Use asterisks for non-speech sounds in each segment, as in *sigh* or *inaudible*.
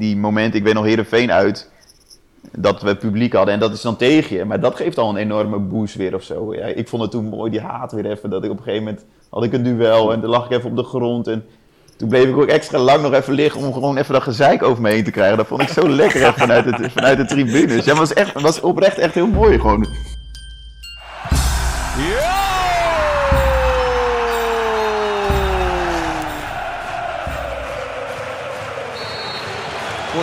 die moment, ik weet nog Heerenveen uit, dat we publiek hadden en dat is dan tegen je. Maar dat geeft al een enorme boost weer of zo. Ja, ik vond het toen mooi, die haat weer even, dat ik op een gegeven moment had ik een duel en dan lag ik even op de grond en toen bleef ik ook extra lang nog even liggen om gewoon even dat gezeik over me heen te krijgen. Dat vond ik zo lekker vanuit, het, vanuit de tribunes. Ja, was, echt, was oprecht echt heel mooi gewoon.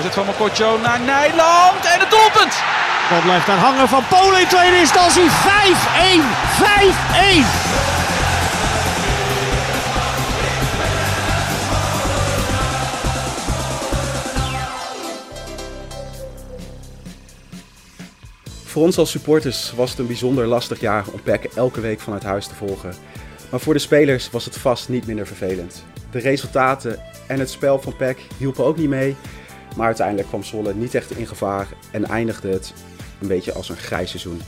Voorzet van Mokotjo naar Nijland en het doelpunt! Dat blijft daar hangen van Polen in tweede instantie. 5-1! 5-1! Voor ons als supporters was het een bijzonder lastig jaar om PEC elke week vanuit huis te volgen. Maar voor de spelers was het vast niet minder vervelend. De resultaten en het spel van PEC hielpen ook niet mee. Maar uiteindelijk kwam Zwolle niet echt in gevaar en eindigde het een beetje als een grijs seizoen.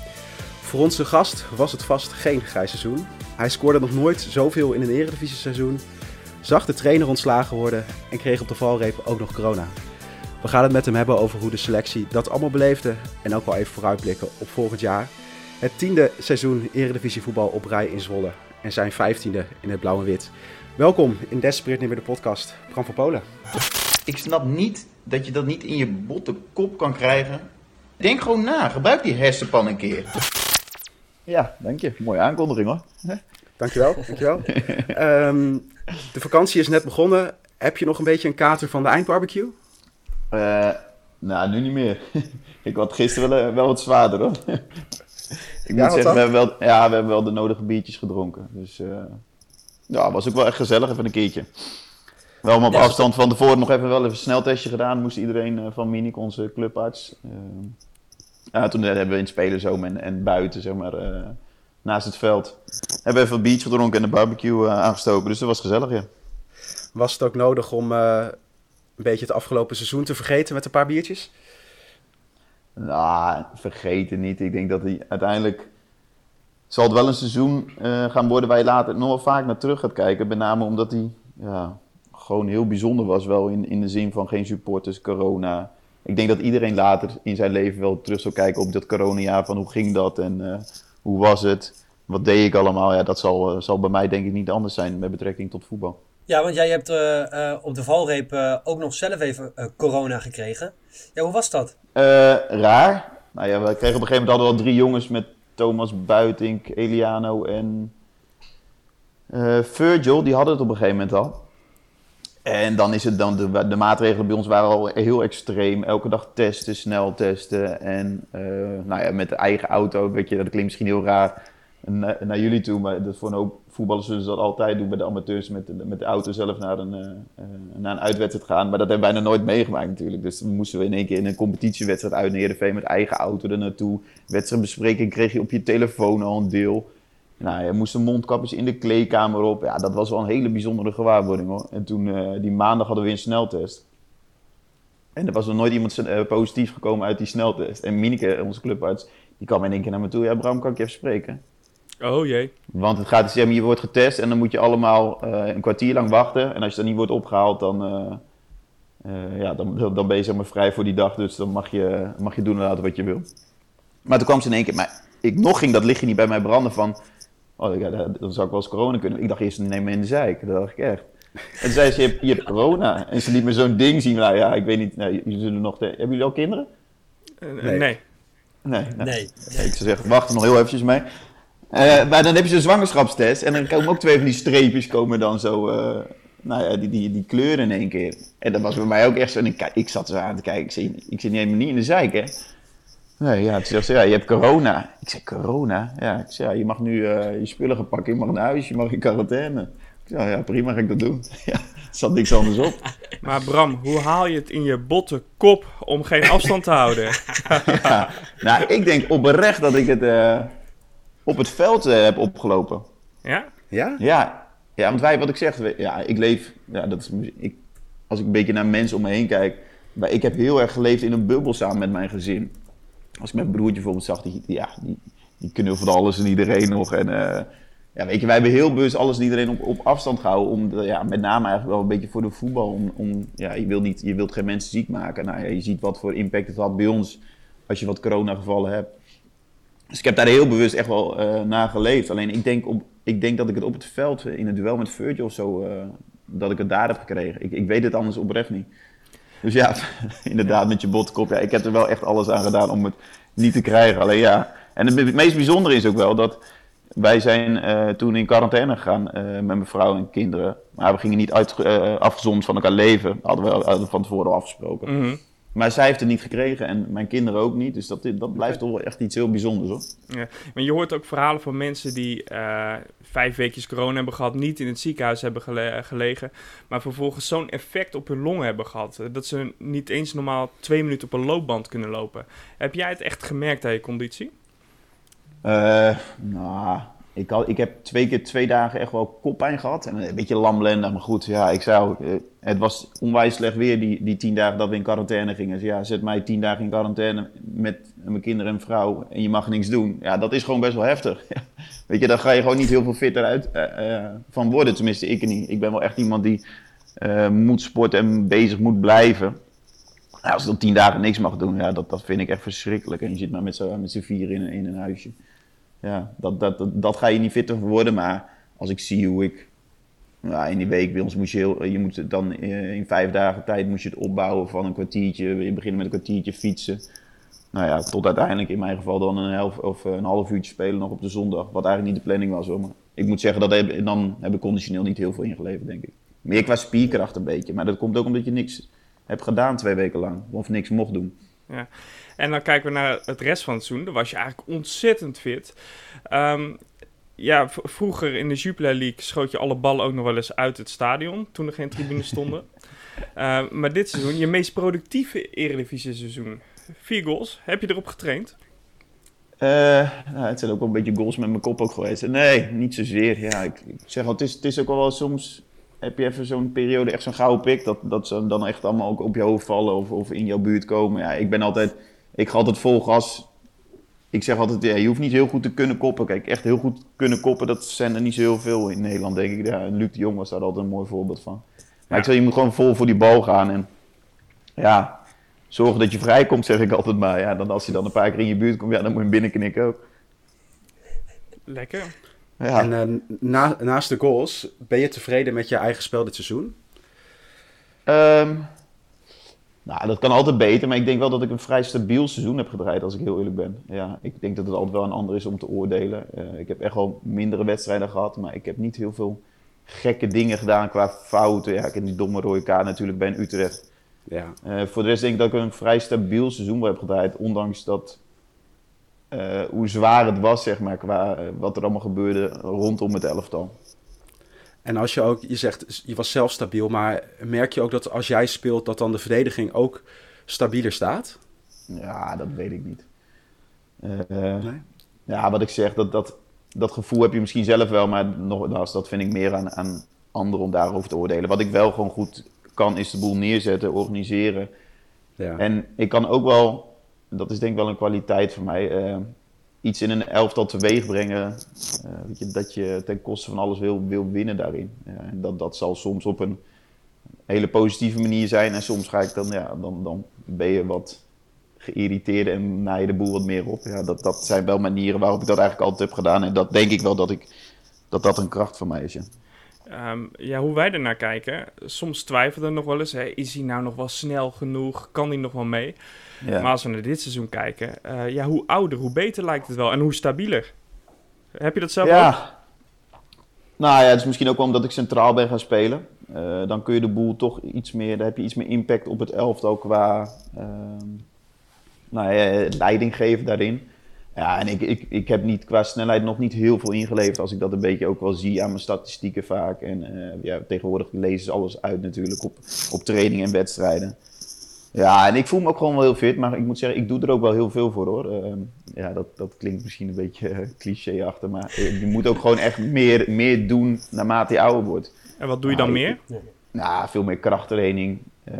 Voor onze gast was het vast geen grijs seizoen. Hij scoorde nog nooit zoveel in een eredivisie seizoen, zag de trainer ontslagen worden en kreeg op de valreep ook nog corona. We gaan het met hem hebben over hoe de selectie dat allemaal beleefde en ook wel even vooruitblikken op volgend jaar. Het tiende seizoen Eredivisie voetbal op rij in Zwolle en zijn vijftiende in het blauw en wit. Welkom in Desperate Nimmer de podcast, Bram van Polen. Ik snap niet dat je dat niet in je botte kop kan krijgen. Denk gewoon na, gebruik die hersenpan een keer. Ja, dank je. Mooie aankondiging hoor. Dankjewel, dankjewel. um, *laughs* de vakantie is net begonnen. Heb je nog een beetje een kater van de eindbarbecue? Uh, nou, nu niet meer. *laughs* ik had gisteren wel, wel wat zwaarder hoor. *laughs* ik moet zeggen, we hebben, wel, ja, we hebben wel de nodige biertjes gedronken. Dus uh, ja, was ook wel echt gezellig even een keertje. Wel op afstand van tevoren nog even wel even een sneltestje gedaan. Moest iedereen uh, van Minik, onze clubarts. ja, toen hebben we in het spelerzoom en, en buiten, zeg maar, naast het veld. Hebben we even een biertje gedronken en de barbecue aangestoken. Dus dat was gezellig, ja. Was het ook nodig om een beetje het afgelopen seizoen te vergeten met een paar biertjes? Nou, vergeten niet. Ik denk dat hij uiteindelijk zal het wel een seizoen uh, gaan worden waar je later nog wel vaak naar terug gaat kijken. Met name omdat hij ja, gewoon heel bijzonder was. Wel in, in de zin van geen supporters, corona. Ik denk dat iedereen later in zijn leven wel terug zal kijken op dat coronajaar. Van hoe ging dat en uh, hoe was het? Wat deed ik allemaal? Ja, dat zal, uh, zal bij mij denk ik niet anders zijn met betrekking tot voetbal. Ja, want jij hebt uh, op de valreep uh, ook nog zelf even corona gekregen. Ja, hoe was dat? raar. Nou ja, we kregen op een gegeven moment hadden we al drie jongens met Thomas Buitink, Eliano en Virgil. Die hadden het op een gegeven moment al. En dan is het dan, de, maatregelen bij ons waren al heel extreem. Elke dag testen, snel testen. En nou ja, met de eigen auto, weet je, dat klinkt misschien heel raar naar, naar jullie toe, maar dat voor een hoop voetballers zullen dat altijd doen bij de amateurs met de, met de auto zelf naar een, uh, naar een uitwedstrijd gaan. Maar dat hebben wij nog nooit meegemaakt natuurlijk. Dus dan moesten we in één keer in een competitiewedstrijd uit Heerenveen met eigen auto er naartoe. Wedstrijdbespreking kreeg je op je telefoon al een deel. Nou, je moest mondkapjes in de kleedkamer op. Ja, dat was wel een hele bijzondere gewaarwording hoor. En toen, uh, die maandag hadden we weer een sneltest. En er was nog nooit iemand uh, positief gekomen uit die sneltest. En Mineke, onze clubarts, die kwam in één keer naar me toe. Ja, Bram, kan ik je even spreken? Oh jee. Want het gaat dus, je wordt getest en dan moet je allemaal uh, een kwartier lang wachten. En als je dan niet wordt opgehaald, dan, ja, dan, dan ben je zeg maar vrij voor die dag. Dus dan mag je, mag je doen en laten wat je wil. Maar toen kwam ze in één keer, maar ik nog ging dat lichtje niet bij mij branden van... Oh, ja, dan zou ik wel eens corona kunnen. Ik dacht eerst, neem me in de zeik. Dat dacht ik echt. En toen zei ze, je hebt, je hebt corona. En ze liet me zo'n ding zien. Nou ja, ik weet niet, nou, jullie zullen nog... Hebben jullie al kinderen? nee. Nee. Nee, nou, nee. Ik zou zeggen, wacht er nog heel eventjes mee. Uh, maar dan heb je zo'n zwangerschapstest en dan komen ook twee van die streepjes komen dan zo, uh, nou ja, die, die, die kleuren in één keer. En dat was bij mij ook echt zo, en ik, ik zat zo aan te kijken, ik, zie, ik zit niet helemaal niet in de zeik, hè. Nee, ja, toen zegt ze, ja, je hebt corona. Ik zei, corona? Ja, ik zei, ja, je mag nu uh, je spullen gaan pakken, je mag naar huis, je mag in quarantaine. Ik zei, ja, prima, ga ik dat doen. *laughs* ja, er zat niks anders op. Maar Bram, hoe haal je het in je botte kop om geen afstand te houden? *laughs* ja, nou, ik denk oprecht dat ik het op het veld uh, heb opgelopen. Ja? Ja? Ja. Ja, want wij, wat ik zeg, ja, ik leef, ja, dat is, ik, als ik een beetje naar mensen om me heen kijk, maar ik heb heel erg geleefd in een bubbel samen met mijn gezin. Als ik mijn broertje bijvoorbeeld zag, die, ja, die, die knuffelde alles en iedereen nog. En uh, ja, weet je, wij hebben heel bewust alles en iedereen op, op afstand gehouden. Om, ja, met name eigenlijk wel een beetje voor de voetbal. Om, om, ja, je, wilt niet, je wilt geen mensen ziek maken. Nou, ja, je ziet wat voor impact het had bij ons als je wat coronagevallen hebt. Dus ik heb daar heel bewust echt wel eh naar geleefd. Alleen ik denk, op, ik denk dat ik het op het veld, eh, in het duel met Virgil of zo, eh, dat ik het daar heb gekregen. Ik, ik weet het anders oprecht niet. Dus ja, *laughs* inderdaad, met je botkop. Ja, ik heb er wel echt alles aan gedaan om het niet te krijgen. Alleen ja, en het, meest bijzondere is ook wel dat wij zijn eh, toen in quarantaine gegaan eh, met mijn vrouw en kinderen. Maar we gingen niet uit, eh, afgezonderd van elkaar leven. Hadden we hadden we van tevoren afgesproken. Mhm. Maar zij heeft het niet gekregen en mijn kinderen ook niet. Dus dat, dat blijft toch wel echt iets heel bijzonders hoor. Ja, maar je hoort ook verhalen van mensen die eh, vijf weekjes corona hebben gehad, niet in het ziekenhuis hebben gele- gelegen, maar vervolgens zo'n effect op hun longen hebben gehad, eh, dat ze niet eens normaal twee minuten op een loopband kunnen lopen. Heb jij het echt gemerkt aan je conditie? Eh, nou, ik, had, ik heb twee keer twee dagen echt wel koppijn gehad. En een beetje lamlendig, maar goed. Ja, ik zou, eh, het was onwijs slecht weer die, die tien dagen dat we in quarantaine gingen. Dus ja, zet mij tien dagen in quarantaine met mijn kinderen en vrouw en je mag niks doen. Ja, dat is gewoon best wel heftig. *laughs* Weet je, daar ga je gewoon niet heel veel fitter uit eh, eh, van worden. Tenminste, ik niet. Ik ben wel echt iemand die moet sporten en bezig moet blijven. Nou, als je dan tien dagen niks mag doen, ja, dat, dat vind ik echt verschrikkelijk. En je zit maar met z'n vier in, in een huisje. Ja, dat, dat, dat, dat ga je niet fitter worden. Maar als ik zie hoe ik ja, in die week bij ons moest je, heel, je moet dan eh, in vijf dagen tijd moest je het opbouwen van een kwartiertje. Je begint met een kwartiertje fietsen. Nou ja, tot uiteindelijk in mijn geval dan een, half, of een half uurtje spelen nog op de zondag. Wat eigenlijk niet de planning was hoor. Maar ik moet zeggen, dat heb, dan heb ik conditioneel niet heel veel ingeleverd denk ik. Meer qua spierkracht een beetje. Maar dat komt ook omdat je niks hebt gedaan twee weken lang. Of niks mocht doen. En dan kijken we naar het rest van het seizoen. Dan was je eigenlijk ontzettend fit. Ehm, ja, vroeger in de Jupiler League schoot je alle ballen ook nog wel eens uit het stadion. Toen er geen tribunes *laughs* stonden. Eh, maar dit seizoen, je meest productieve Eredivisie seizoen. Vier goals. Heb je erop getraind? Eh, nou, het zijn ook wel een beetje goals met mijn kop ook geweest. Nee, niet zozeer. Ja, ik, ik zeg al, het is, het is ook wel wel soms... Heb je even zo'n periode, echt zo'n gouden pik, dat, dat ze dan echt allemaal ook op je hoofd vallen of, of in jouw buurt komen. Ja, ik ben altijd, ik ga altijd vol gas. Ik zeg altijd, ja, je hoeft niet heel goed te kunnen koppen. Kijk, echt heel goed kunnen koppen, dat zijn er niet zo heel veel in Nederland, denk ik. Ja, Luc de Jong was daar altijd een mooi voorbeeld van. Maar ik zeg, je moet gewoon vol voor die bal gaan en ja, zorgen dat je vrijkomt, zeg ik altijd maar. Ja, dan als hij dan een paar keer in je buurt komt, ja, dan moet je hem binnenknikken ook. Lekker. Ja. En eh, na, naast de goals, ben je tevreden met je eigen spel dit seizoen? Ehm, nou, dat kan altijd beter, maar ik denk wel dat ik een vrij stabiel seizoen heb gedraaid, als ik heel eerlijk ben. Ja, ik denk dat het altijd wel een ander is om te oordelen. Eh, ik heb echt wel mindere wedstrijden gehad, maar ik heb niet heel veel gekke dingen gedaan qua fouten. Ja, ik heb die domme rode kaart natuurlijk bij Utrecht. Ja. Eh, voor de rest denk ik dat ik een vrij stabiel seizoen heb gedraaid, ondanks dat eh, hoe zwaar het was, zeg maar, qua eh, wat er allemaal gebeurde rondom het elftal. En als je ook, je zegt, je was zelf stabiel, maar merk je ook dat als jij speelt, dat dan de verdediging ook stabieler staat? Ja, dat weet ik niet. Eh, Nee? Ja, wat ik zeg, dat, dat, dat gevoel heb je misschien zelf wel, maar nogmaals, dat vind ik meer aan, aan anderen om daarover te oordelen. Wat ik wel gewoon goed kan, is de boel neerzetten, organiseren. Ja. En ik kan ook wel, dat is denk ik wel een kwaliteit voor mij, eh, iets in een elftal teweeg brengen. eh, weet je, dat je ten koste van alles wil, wil winnen daarin. En dat, dat zal soms op een hele positieve manier zijn. En soms ga ik dan, ja, dan, dan ben je wat geïrriteerd en naai je de boel wat meer op. Ja, dat, dat zijn wel manieren waarop ik dat eigenlijk altijd heb gedaan. En dat denk ik wel dat ik, dat, dat een kracht van mij is. Ja. Ehm, ja, hoe wij ernaar kijken. Soms twijfelen nog wel eens. Hè, is hij nou nog wel snel genoeg? Kan hij nog wel mee? Ja. Maar als we naar dit seizoen kijken. eh, ja, hoe ouder, hoe beter lijkt het wel. En hoe stabieler. Heb je dat zelf ook? Ja. Nou ja, het is misschien ook wel omdat ik centraal ben gaan spelen. Eh, dan kun je de boel toch iets meer, dan heb je iets meer impact op het elftal qua ehm, nou ja, leiding geven daarin. Ja, en ik, ik, ik heb niet, qua snelheid nog niet heel veel ingeleverd als ik dat een beetje ook wel zie aan mijn statistieken vaak. En eh, ja, tegenwoordig lezen ze alles uit natuurlijk op, op training en wedstrijden. Ja, en ik voel me ook gewoon wel heel fit, maar ik moet zeggen, ik doe er ook wel heel veel voor hoor. Ehm, ja, dat, dat klinkt misschien een beetje eh, cliché-achtig, maar eh, je moet ook gewoon echt meer, meer doen naarmate je ouder wordt. En wat doe je dan Nou, ik- meer? Nou, veel meer krachttraining. eh,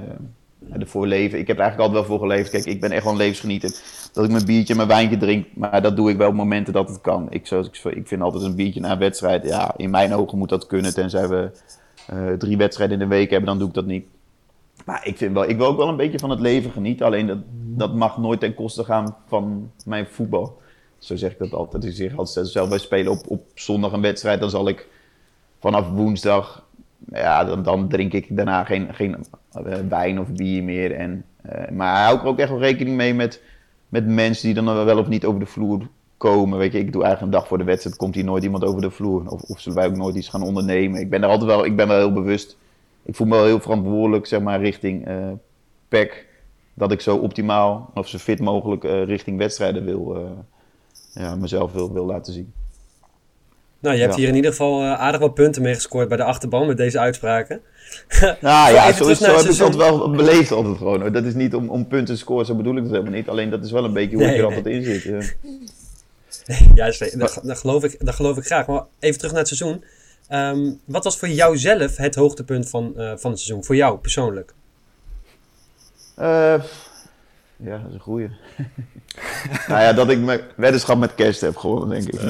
ervoor leven. Ik heb er eigenlijk altijd wel voor geleefd. Kijk, ik ben echt een levensgenieter. Dat ik mijn biertje en mijn wijntje drink, maar dat doe ik wel op momenten dat het kan. Ik, zoals ik, ik vind altijd een biertje na een wedstrijd, ja, in mijn ogen moet dat kunnen. Tenzij we eh, drie wedstrijden in de week hebben, dan doe ik dat niet. Maar ik, vind wel, ik wil ook wel een beetje van het leven genieten. Alleen dat, dat mag nooit ten koste gaan van mijn voetbal. Zo zeg ik dat altijd. Ik zeg altijd zelf, wij spelen op, op zondag een wedstrijd. Dan zal ik vanaf woensdag, ja, dan, dan drink ik daarna geen, geen eh, wijn of bier meer. En, uh, maar hou ik er ook echt wel rekening mee met, met mensen die dan wel of niet over de vloer komen. Weet je, ik doe eigenlijk een dag voor de wedstrijd, komt hier nooit iemand over de vloer. Of, of zullen wij ook nooit iets gaan ondernemen. Ik ben er altijd wel, ik ben wel heel bewust. Ik voel me wel heel verantwoordelijk, zeg maar, richting uh, PEC. Dat ik zo optimaal, of zo fit mogelijk, uh, richting wedstrijden wil, uh, ja, mezelf wil, wil laten zien. Nou, je hebt ja. hier in ieder geval aardig wat punten mee gescoord bij de achterban met deze uitspraken. *laughs* Nou ja, zo, zo heb ik dat wel beleefd altijd gewoon. Dat is niet om, om punten te scoren, zo bedoel ik het helemaal niet. Alleen dat is wel een beetje hoe nee, ik er nee. altijd in zit. Ja. *laughs* Dat, dat, geloof ik, dat geloof ik graag. Maar even terug naar het seizoen. Um, wat was voor jou zelf het hoogtepunt van, uh, van het seizoen? Voor jou persoonlijk? Uh, ja, dat is een goeie. *laughs* nou ja, dat ik mijn weddenschap met kerst heb gewonnen, denk ik. *laughs*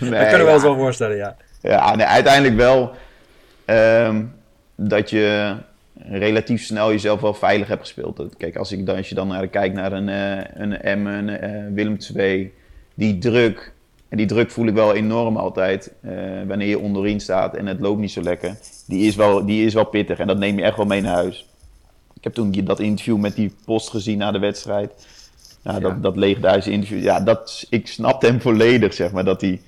nee, dat kunnen we ons wel voorstellen, ja. Ja, nee, uiteindelijk wel um, dat je relatief snel jezelf wel veilig hebt gespeeld. Kijk, als, ik dan, als je dan naar, kijkt naar een, uh, een Emmen, een uh, Willem II, die druk en die druk voel ik wel enorm altijd. Uh, wanneer je onderin staat en het loopt niet zo lekker. Die is, wel, die is wel pittig en dat neem je echt wel mee naar huis. Ik heb toen dat interview met die post gezien na de wedstrijd. Nou, ja. dat, dat leegduizend interview. Ja, dat, ik snapte hem volledig, zeg maar. Dat hij,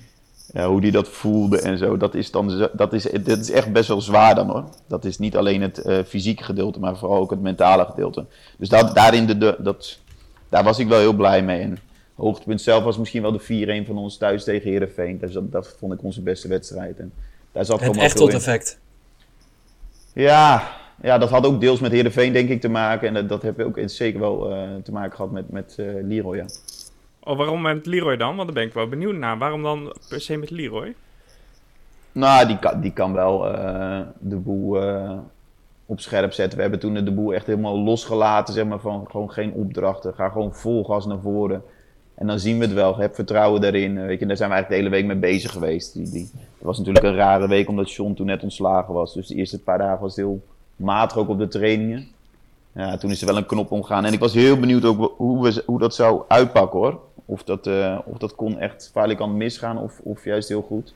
hoe hij dat voelde en zo. Dat is, dan, dat, is, dat is echt best wel zwaar dan hoor. Dat is niet alleen het uh, fysieke gedeelte, maar vooral ook het mentale gedeelte. Dus dat, daarin de, de, dat, daar was ik wel heel blij mee. En, hoogtepunt zelf was misschien wel de 4-1 van ons thuis tegen Herenveen. Dus dat, dat, vond ik onze beste wedstrijd. En daar zat het echt tot effect. Ja, ja, dat had ook deels met Herenveen denk ik te maken. En dat, dat heb ook zeker wel uh, te maken gehad met, met uh, Leroy. Ja. Oh, waarom met Leroy dan? Want daar ben ik wel benieuwd naar. Waarom dan per se met Leroy? Nou, die kan, die kan wel uh, de boel op scherp zetten. We hebben toen de boel echt helemaal losgelaten, zeg maar, van gewoon geen opdrachten. Ga gewoon vol gas naar voren. En dan zien we het wel. Heb vertrouwen daarin. Weet je, daar zijn we eigenlijk de hele week mee bezig geweest. Die, die, het was natuurlijk een rare week omdat John toen net ontslagen was. Dus de eerste paar dagen was heel matig ook op de trainingen. Ja, toen is er wel een knop omgaan. En ik was heel benieuwd ook hoe, hoe dat zou uitpakken hoor. Of dat, uh, of dat kon echt kan misgaan of, of juist heel goed.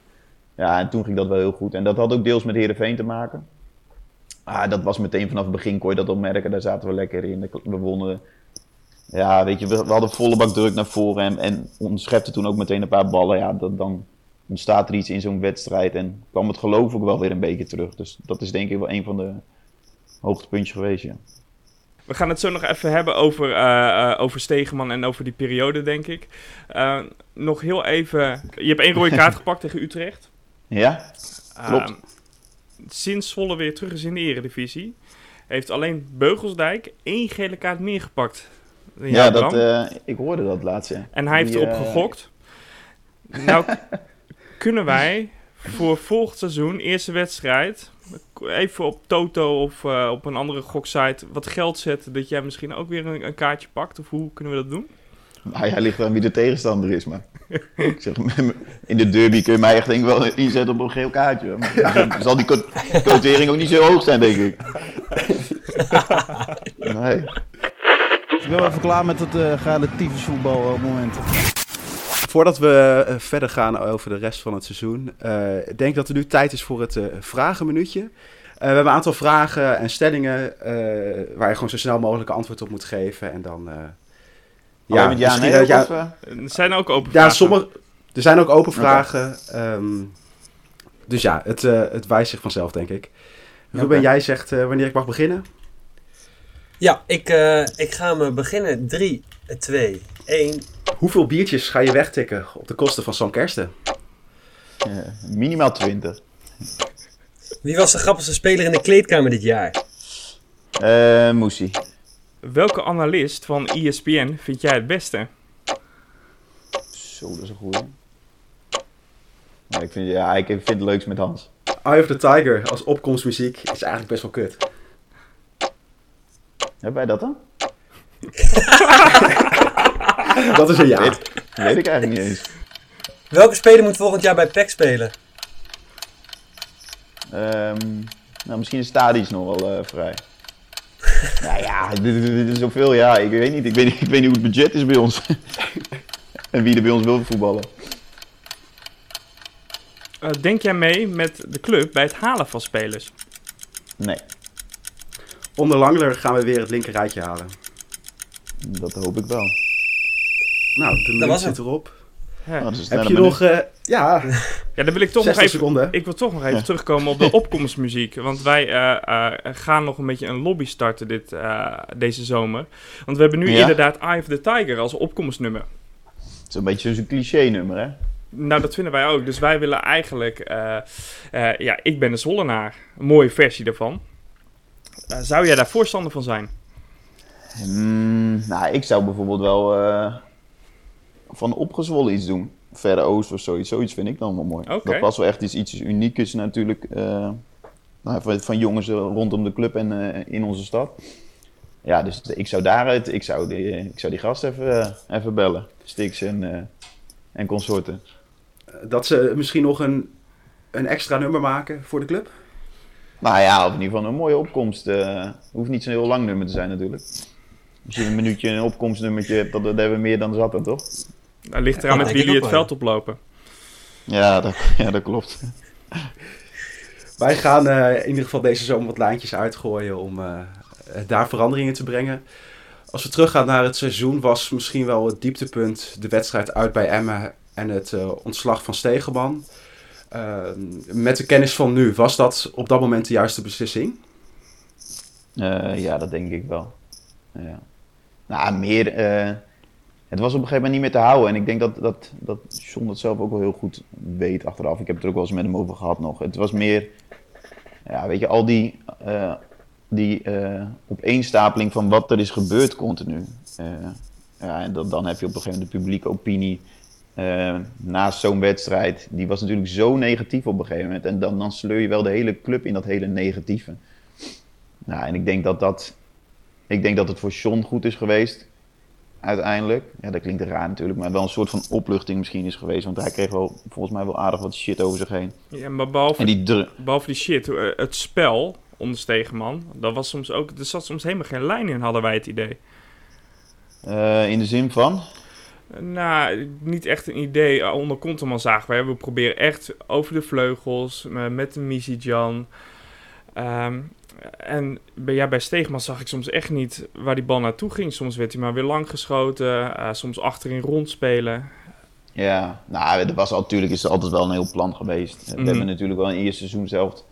Ja, en toen ging dat wel heel goed. En dat had ook deels met Heerenveen te maken. Ah, dat was meteen vanaf het begin, kon je dat opmerken. Daar zaten we lekker in. We wonnen ja, weet je, we, we, hadden volle bak druk naar voren en, en toen ook meteen een paar ballen. Ja, dat, dan ontstaat er iets in zo'n wedstrijd en kwam het geloof ook wel weer een beetje terug. Dus dat is denk ik wel een van de hoogtepuntjes geweest, ja. We gaan het zo nog even hebben over, uh, uh, over Stegeman en over die periode, denk ik. Uh, nog heel even... Je hebt één rode kaart *laughs* gepakt tegen Utrecht. Ja, klopt. sinds Zwolle weer terug is in de eredivisie... heeft alleen Beugelsdijk één gele kaart meer gepakt. Ja, dat, uh, ik hoorde dat laatst. Ja. En hij heeft erop uh... gegokt. Nou, *laughs* kunnen wij voor volgend seizoen, eerste wedstrijd, even op Toto of uh, op een andere goksite wat geld zetten, dat jij misschien ook weer een, een, kaartje pakt? Of hoe kunnen we dat doen? Nou ja, ligt aan wie de tegenstander is, maar *laughs* ik zeg, in de derby kun je mij echt denk ik wel inzetten op een geel kaartje. Maar dan zal die quotering ook niet zo hoog zijn, denk ik. *laughs* Nee. Ik ben even klaar met het uh, relatieve voetbal uh, momenten. Voordat we uh, verder gaan over de rest van het seizoen, ik denk dat het nu tijd is voor het vragenminuutje. we hebben een aantal vragen en stellingen waar je gewoon zo snel mogelijk antwoord op moet geven. En dan. ja, ja, nee, ja, of, er zijn ook open ja, vragen. Sommige, er zijn ook open vragen. Okay. Um, dus ja, het, het wijst zich vanzelf, denk ik. Ruben, okay. jij zegt wanneer ik mag beginnen. Ja, ik, uh, ik ga me beginnen. 3, 2, 1. Hoeveel biertjes ga je wegtikken op de kosten van Sam Kersten? Uh, minimaal 20. Wie was de grappigste speler in de kleedkamer dit jaar? Uh, Moesie. Welke analist van ESPN vind jij het beste? Zo, dat is een goeie. Ik, vind, ja, ik vind het leukst met Hans. Eye of the Tiger als opkomstmuziek is eigenlijk best wel kut. Hebben wij dat dan? *laughs* Dat is een ja. Weet, weet ik eigenlijk niet eens. Welke speler moet volgend jaar bij PEC spelen? Ehm, nou, misschien is Tadic nog wel eh, vrij. *laughs* nou ja, dit, dit- dit is zoveel. Ja, ik weet niet. Ik weet, niet- ik weet niet hoe het budget is bij ons. *laughs* en wie er bij ons wil voetballen. Eh, denk jij mee met de club bij het halen van spelers? Nee, Onder Langler gaan we weer het linker rijtje halen. dat hoop ik wel. Nou, de minuut was zit het. erop. Ja. Nou, een Heb je minuut. nog... eh, ja, *laughs* Ja, dan wil ik toch nog 60 even... seconden. Ik wil toch nog even Ja. terugkomen op de *laughs* opkomstmuziek. Want wij eh, eh, gaan nog een beetje een lobby starten dit, eh, deze zomer. Want we hebben nu Ja. inderdaad Eye of the Tiger als opkomstnummer. Het is een beetje zo'n cliché-nummer, hè? Nou, dat vinden wij ook. Dus wij willen eigenlijk... eh, eh, ja, ik ben de Zollenaar. Een mooie versie daarvan. Eh, zou jij daar voorstander van zijn? Hmm, nou, ik zou bijvoorbeeld wel eh, van opgezwollen iets doen. Verre Oost of zoiets. Zoiets vind ik dan wel mooi. Oké. Dat was wel echt iets, iets unieks natuurlijk. eh, nou, van, van jongens rondom de club en eh, in onze stad. Ja, dus ik zou daaruit, ik zou die, ik zou die gast even, even bellen. Stix en, eh, en consorten. Dat ze misschien nog een, een extra nummer maken voor de club. Nou ja, of in ieder geval een mooie opkomst. eh hoeft niet zo'n heel lang nummer te zijn natuurlijk. Als je een minuutje een opkomstnummertje hebt, dat, dat hebben we meer dan zat, dan, toch? Dat ligt eraan Ja, met wie jullie het wel, veld oplopen. Ja, dat, *laughs* ja, dat klopt. Wij gaan eh, in ieder geval deze zomer wat lijntjes uitgooien om eh, daar veranderingen te brengen. Als we teruggaan naar het seizoen, was misschien wel het dieptepunt de wedstrijd uit bij Emmen en het eh, ontslag van Stegeman. Eh, met de kennis van nu, was dat op dat moment de juiste beslissing? Eh, ja, dat denk ik wel. Ja. Nou, meer. eh, het was op een gegeven moment niet meer te houden. En ik denk dat, dat, dat John dat zelf ook wel heel goed weet achteraf. Ik heb het er ook wel eens met hem over gehad nog. Het was meer. Ja, weet je, al die. eh, die opeenstapeling van wat er is gebeurd continu. Eh, ja, en dat, dan heb je op een gegeven moment de publieke opinie. Eh, naast zo'n wedstrijd. Die was natuurlijk zo negatief op een gegeven moment. En dan, dan sleur je wel de hele club in dat hele negatieve. Nou, en ik denk dat dat. Ik denk dat het voor John goed is geweest. Uiteindelijk. Ja, dat klinkt raar natuurlijk. Maar wel een soort van opluchting misschien is geweest. Want hij kreeg wel, volgens mij wel aardig wat shit over zich heen. Ja, maar behalve En die Behalve die shit, eh, het spel onder Stegeman, dat was soms ook, er zat soms helemaal geen lijn in, hadden wij het idee. eh, in de zin van. Nou, niet echt een idee. Eh, Onder Konteman zagen wij, we proberen echt over de vleugels, eh, met de Misijan. Ehm en bij, ja, bij Stegeman zag ik soms echt niet waar die bal naartoe ging. Soms werd hij maar weer lang geschoten, eh, soms achterin rondspelen. Ja, nou, er was al, natuurlijk is er altijd wel een heel plan geweest. We hebben natuurlijk wel in het eerste seizoen zelf.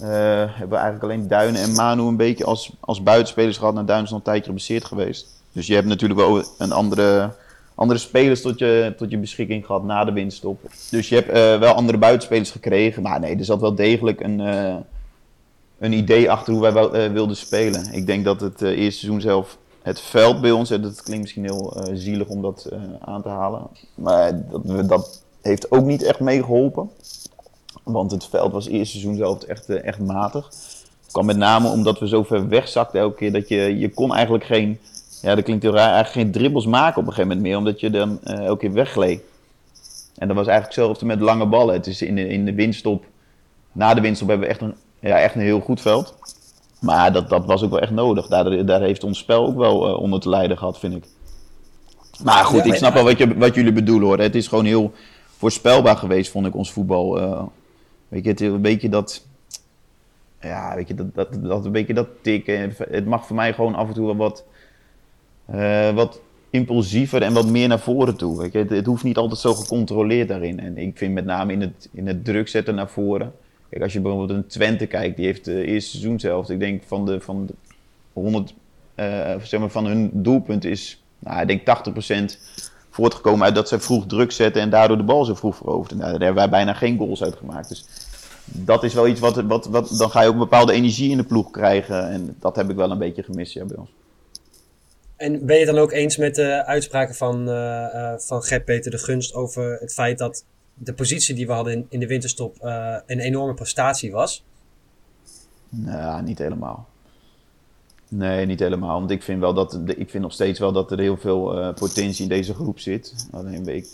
eh, hebben we eigenlijk alleen Duinen en Manu een beetje als, als buitenspelers gehad. Nou, Duinen is nog een tijdje geblesseerd geweest. Dus je hebt natuurlijk wel een andere, andere spelers tot je, tot je beschikking gehad na de winststop. Dus je hebt eh, wel andere buitenspelers gekregen. Maar nee, er zat wel degelijk een, eh, een idee achter hoe wij eh, wilden spelen. Ik denk dat het eerste seizoen zelf het veld bij ons, en dat klinkt misschien heel zielig om dat aan te halen, maar dat, dat heeft ook niet echt meegeholpen. Want het veld was eerste seizoen zelf echt, echt matig. Het kwam met name omdat we zo ver wegzakten elke keer dat je, je kon eigenlijk geen, ja dat klinkt heel raar, eigenlijk geen dribbles maken op een gegeven moment meer, omdat je dan eh, elke keer weggleed. En dat was eigenlijk hetzelfde met lange ballen. Het is in de, in de winststop, na de winststop hebben we echt een, ja, echt een heel goed veld. Maar dat, dat was ook wel echt nodig. Daar, daar heeft ons spel ook wel eh, onder te lijden gehad, vind ik. Maar goed, Ja, ik snap wel wat, je, wat jullie bedoelen hoor. Het is gewoon heel voorspelbaar geweest, vond ik, ons voetbal. eh. weet je, het een beetje dat... Ja, weet je, dat, dat, dat een beetje dat tikken. Het mag voor mij gewoon af en toe wel wat... eh, wat impulsiever en wat meer naar voren toe. Weet. Het, hoeft niet altijd zo gecontroleerd daarin. En ik vind met name in het, in het druk zetten naar voren... Kijk, als je bijvoorbeeld een Twente kijkt, die heeft de eerste seizoen zelf, ik denk van de, van de 100, eh, zeg maar van hun doelpunt is, nou, ik denk 80% voortgekomen uit dat zij vroeg druk zetten en daardoor de bal zo vroeg veroverden. Nou, daar hebben wij bijna geen goals uit gemaakt. Dus dat is wel iets wat, wat, wat, dan ga je ook een bepaalde energie in de ploeg krijgen. En dat heb ik wel een beetje gemist ja, bij ons. En ben je dan ook eens met de uitspraken van, eh van Gert-Peter de Gunst over het feit dat de positie die we hadden in, in de winterstop eh, een enorme prestatie was? Nou, niet helemaal. Nee, niet helemaal. Want ik vind, wel dat, ik vind nog steeds wel dat er heel veel uh, potentie in deze groep zit. Alleen, ik,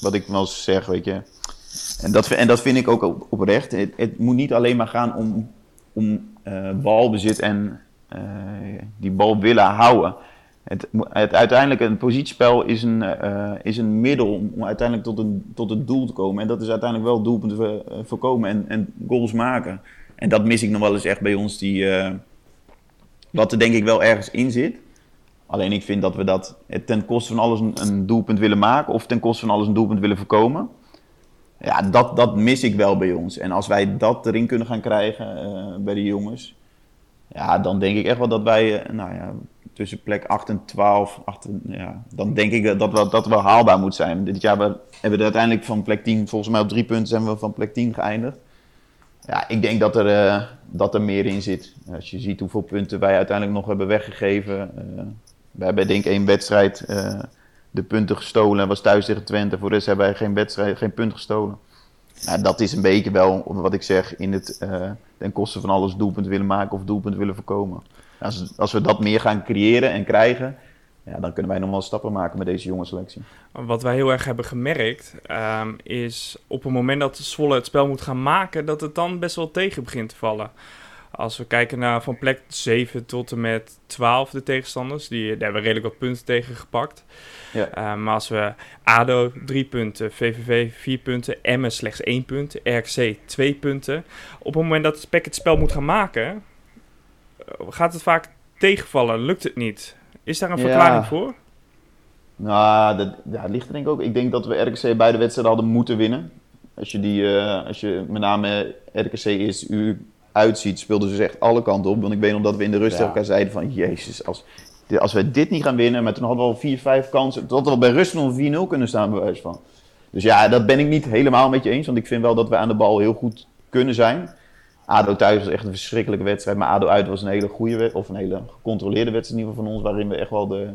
wat ik wel zeg, weet je. En dat, en dat vind ik ook oprecht. Het, het moet niet alleen maar gaan om, om uh, balbezit en uh, die bal willen houden. Het, het, uiteindelijk, een positiespel is een, uh, is een middel om uiteindelijk tot, een, tot het doel te komen. En dat is uiteindelijk wel doelpunten voorkomen en, en goals maken. En dat mis ik nog wel eens echt bij ons, die, wat er denk ik wel ergens in zit. Alleen ik vind dat we dat ten koste van alles een, een, doelpunt willen maken of ten koste van alles een doelpunt willen voorkomen. Ja, dat, dat mis ik wel bij ons. En als wij dat erin kunnen gaan krijgen bij de jongens, ja, dan denk ik echt wel dat wij, uh, nou ja, tussen plek 8 en 12, 8, ja, dan denk ik dat we, dat wel haalbaar moet zijn. Dit jaar hebben we uiteindelijk van plek 10, volgens mij op drie punten zijn we van plek 10 geëindigd. Ja, ik denk dat er, uh, dat er meer in zit. Als je ziet hoeveel punten wij uiteindelijk nog hebben weggegeven. Uh, we hebben denk ik één wedstrijd de punten gestolen. Was thuis tegen Twente. Voor de rest hebben wij geen wedstrijd, geen punt gestolen. Nou, dat is een beetje wel wat ik zeg in het ten koste van alles doelpunt willen maken of doelpunt willen voorkomen. Als, als we dat meer gaan creëren en krijgen, ja, dan kunnen wij nog wel stappen maken met deze jonge selectie. Wat wij heel erg hebben gemerkt, um, is op het moment dat Zwolle het spel moet gaan maken, dat het dan best wel tegen begint te vallen. Als we kijken naar van plek 7 tot en met 12 de tegenstanders, die, daar hebben we redelijk wat punten tegen gepakt. Ja. Um, maar als we ADO 3 punten, VVV 4 punten, Emmen slechts 1 punt, RKC 2 punten. Op het moment dat Spek het spel moet gaan maken, gaat het vaak tegenvallen, lukt het niet. Is daar een verklaring ja. voor? Nou, dat ja, ligt er denk ik ook. Ik denk dat we RKC beide wedstrijden hadden moeten winnen. Als je, die, uh, als je met name RKC eerst uur uitziet, speelden ze echt alle kanten op. Want ik weet nog dat we in de rust ja. elkaar zeiden van... Jezus, als, als we dit niet gaan winnen... Maar toen hadden we al vier, vijf kansen. Toen hadden we bij rust nog 4-0 kunnen staan, bij wijze van. Dus ja, dat ben ik niet helemaal met je eens. Want ik vind wel dat we aan de bal heel goed kunnen zijn. ADO thuis was echt een verschrikkelijke wedstrijd. Maar ADO uit was een hele goede of een hele gecontroleerde wedstrijd in ieder geval van ons. Waarin we echt wel de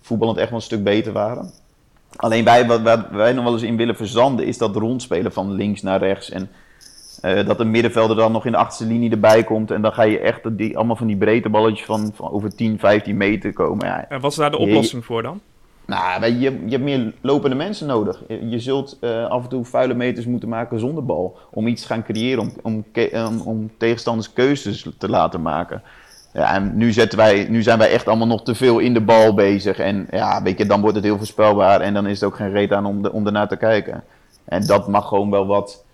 voetballend echt wel een stuk beter waren. Alleen wij, wat wij nog wel eens in willen verzanden is dat rondspelen van links naar rechts. En uh, dat de middenvelder dan nog in de achterste linie erbij komt. En dan ga je echt die, allemaal van die breedte balletjes van, van over 10, 15 meter komen. Ja, en wat is daar de oplossing voor dan? Nou, je, je hebt meer lopende mensen nodig. Je, je zult uh, af en toe vuile meters moeten maken zonder bal. Om iets te gaan creëren, om, om, om, om tegenstanders keuzes te laten maken. Ja, en nu, zetten wij, nu zijn wij echt allemaal nog te veel in de bal bezig. En ja, weet je, dan wordt het heel voorspelbaar. En dan is het ook geen reet aan om, de, om ernaar te kijken. En dat mag gewoon wel wat,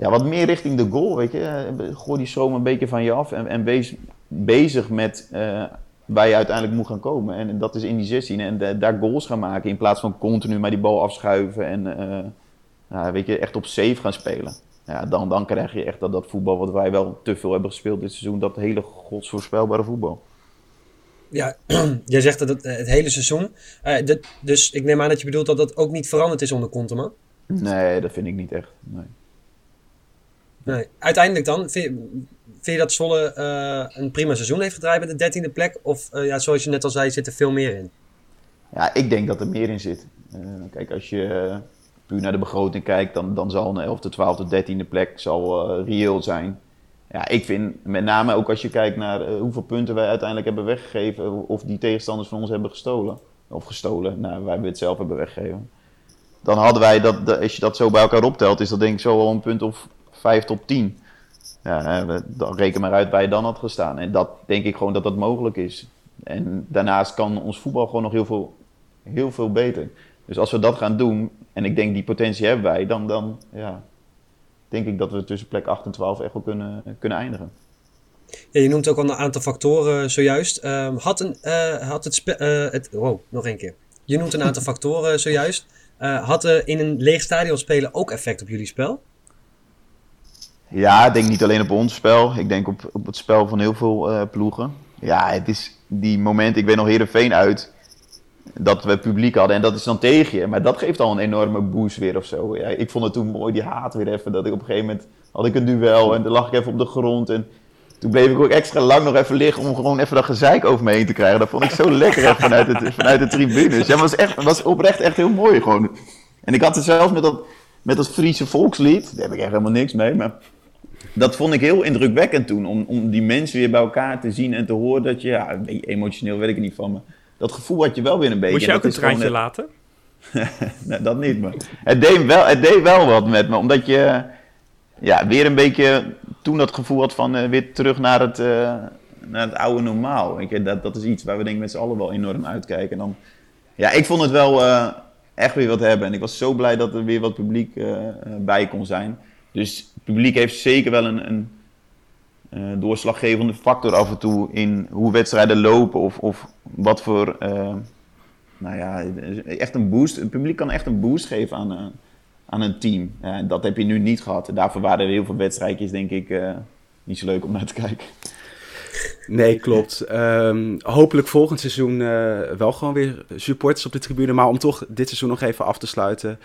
ja, wat meer richting de goal, weet je. Gooi die stroom een beetje van je af. En, en wees bezig met... Uh, waar je uiteindelijk moet gaan komen. En dat is in die 16 en de, daar goals gaan maken in plaats van continu maar die bal afschuiven en uh, nou, weet je, echt op safe gaan spelen. Ja, dan, dan krijg je echt dat, dat voetbal wat wij wel te veel hebben gespeeld dit seizoen, dat hele godsvoorspelbare voetbal. Ja, *clears throat* jij zegt dat het, het hele seizoen. Uh, de, dus ik neem aan dat je bedoelt dat dat ook niet veranderd is onder Konteman? Nee, dat vind ik niet echt. Nee. Uiteindelijk dan, vind, vind je dat Zwolle uh, een prima seizoen heeft gedraaid met de dertiende plek? Of uh, ja, zoals je net al zei, zit er veel meer in? Ja, ik denk dat er meer in zit. Uh, kijk, als je puur naar de begroting kijkt, dan, dan zal een 11e, 12e, 13e plek zal, reëel zijn. Ja, ik vind met name ook als je kijkt naar hoeveel punten wij uiteindelijk hebben weggegeven, of die tegenstanders van ons hebben gestolen. Of gestolen, nou, wij het zelf hebben weggegeven. Dan hadden wij dat, als je dat zo bij elkaar optelt, is dat denk ik zo wel een punt of 5 tot 10. Ja, dan reken maar uit waar je dan had gestaan. En dat denk ik gewoon dat dat mogelijk is. En daarnaast kan ons voetbal gewoon nog heel veel, heel veel beter. Dus als we dat gaan doen, en ik denk die potentie hebben wij, dan, dan ja, denk ik dat we tussen plek 8 en 12 echt wel kunnen, kunnen eindigen. Ja, je noemt ook al een aantal factoren zojuist. Um, had, een, uh, had het, uh, het. Wow, nog één keer. Je noemt een aantal factoren zojuist. Had er in een leeg stadion spelen ook effect op jullie spel? Ja, ik denk niet alleen op ons spel. Ik denk op, op het spel van heel veel uh, ploegen. Ja, het is die moment, ik weet nog Heerenveen uit, dat we publiek hadden en dat is dan tegen je. Maar dat geeft al een enorme boost weer of zo. Ja, ik vond het toen mooi, die haat weer even, dat ik op een gegeven moment had ik een duel en dan lag ik even op de grond en toen bleef ik ook extra lang nog even liggen om gewoon even dat gezeik over me heen te krijgen. Dat vond ik zo *laughs* lekker vanuit, het, vanuit de tribunes. Ja, was, echt, was oprecht echt heel mooi gewoon. En ik had het zelfs met dat, met dat Friese volkslied, daar heb ik echt helemaal niks mee, maar dat vond ik heel indrukwekkend toen. Om, om die mensen weer bij elkaar te zien en te horen dat je, ja, een beetje emotioneel weet ik niet van me. Dat gevoel had je wel weer een beetje. Moet je ook een traantje net- laten? *laughs* Nee, dat niet, maar het deed, wel, het deed wel wat met me. Omdat je ja, weer een beetje toen dat gevoel had van eh, weer terug naar het, eh, naar het oude normaal. Je, dat, dat is iets waar we denk ik met z'n allen wel enorm uitkijken. En dan, ja, ik vond het wel eh, echt weer wat hebben. En ik was zo blij dat er weer wat publiek bij kon zijn. Dus het publiek heeft zeker wel een, een eh, doorslaggevende factor af en toe in hoe wedstrijden lopen. Of, of wat voor... eh, nou ja, echt een boost. Het publiek kan echt een boost geven aan, eh, aan een team. En dat heb je nu niet gehad. Daarvoor waren er heel veel wedstrijdjes, denk ik, niet zo leuk om naar te kijken. Nee, klopt. Ehm, hopelijk volgend seizoen eh, wel gewoon weer supporters op de tribune. Maar om toch dit seizoen nog even af te sluiten.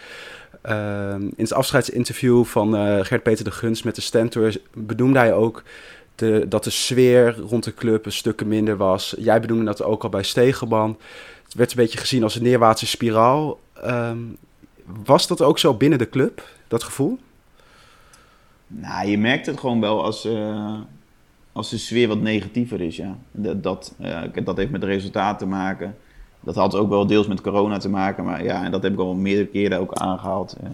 Ehm, in het afscheidsinterview van eh, Gert-Peter de Guns met de Stentor benoemde hij ook de, dat de sfeer rond de club een stukken minder was. Jij benoemde dat ook al bij Stegenman. Het werd een beetje gezien als een neerwaartse spiraal. Ehm, was dat ook zo binnen de club, dat gevoel? Nou, je merkt het gewoon wel als, eh, als de sfeer wat negatiever is, ja. Dat, dat, eh, dat heeft met de resultaten te maken. Dat had ook wel deels met corona te maken, maar ja, en dat heb ik al meerdere keren ook aangehaald. eh.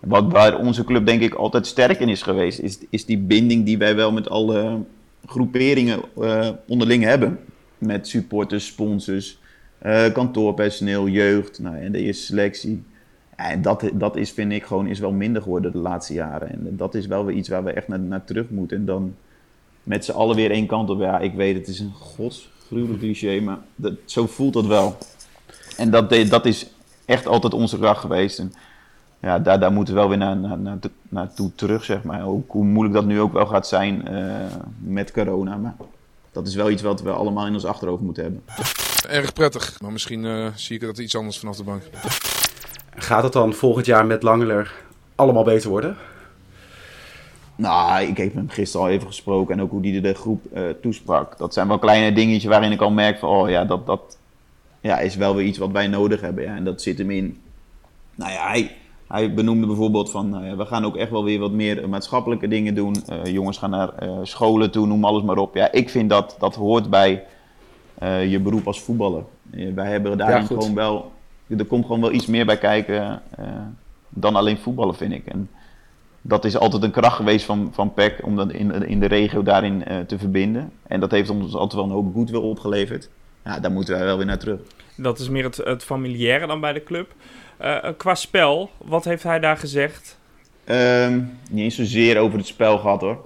Wat waar onze club denk ik altijd sterk in is geweest, is, is die binding die wij wel met alle groeperingen eh, onderling hebben. Met supporters, sponsors, kantoorpersoneel, jeugd nou, en de eerste selectie. En dat, dat is, vind ik, gewoon is wel minder geworden de laatste jaren. En dat is wel weer iets waar we echt naar, naar terug moeten. En dan met z'n allen weer één kant op. Ja, ik weet, het is een godsgruwelijk cliché, maar dat, zo voelt dat wel. En dat, dat is echt altijd onze kracht geweest. En ja, daar, daar moeten we wel weer naar, naar, naar, naartoe terug, zeg maar. Ook hoe moeilijk dat nu ook wel gaat zijn eh, met corona. Maar dat is wel iets wat we allemaal in ons achterhoofd moeten hebben. Erg prettig, maar misschien eh, zie ik dat iets anders vanaf de bank. Gaat het dan volgend jaar met Langeler allemaal beter worden? Nou, ik heb hem gisteren al even gesproken en ook hoe die de groep eh, toesprak. Dat zijn wel kleine dingetjes waarin ik al merk van, oh ja, dat, dat ja, is wel weer iets wat wij nodig hebben. Ja. En dat zit hem in. Nou ja, hij, hij benoemde bijvoorbeeld van, ja, we gaan ook echt wel weer wat meer maatschappelijke dingen doen. Eh, jongens gaan naar eh, scholen toe, noem alles maar op. Ja, ik vind dat dat hoort bij eh, je beroep als voetballer. Eh, wij hebben daarin goed. gewoon wel, er komt gewoon wel iets meer bij kijken eh, dan alleen voetballen, vind ik. En, dat is altijd een kracht geweest van, van PEC om dat in, in de regio daarin eh, te verbinden. En dat heeft ons altijd wel een hoop goodwill opgeleverd. Ja, daar moeten wij wel weer naar terug. Dat is meer het, het familiaire dan bij de club. Eh, eh, qua spel, wat heeft hij daar gezegd? Ehm, niet eens zozeer over het spel gehad hoor.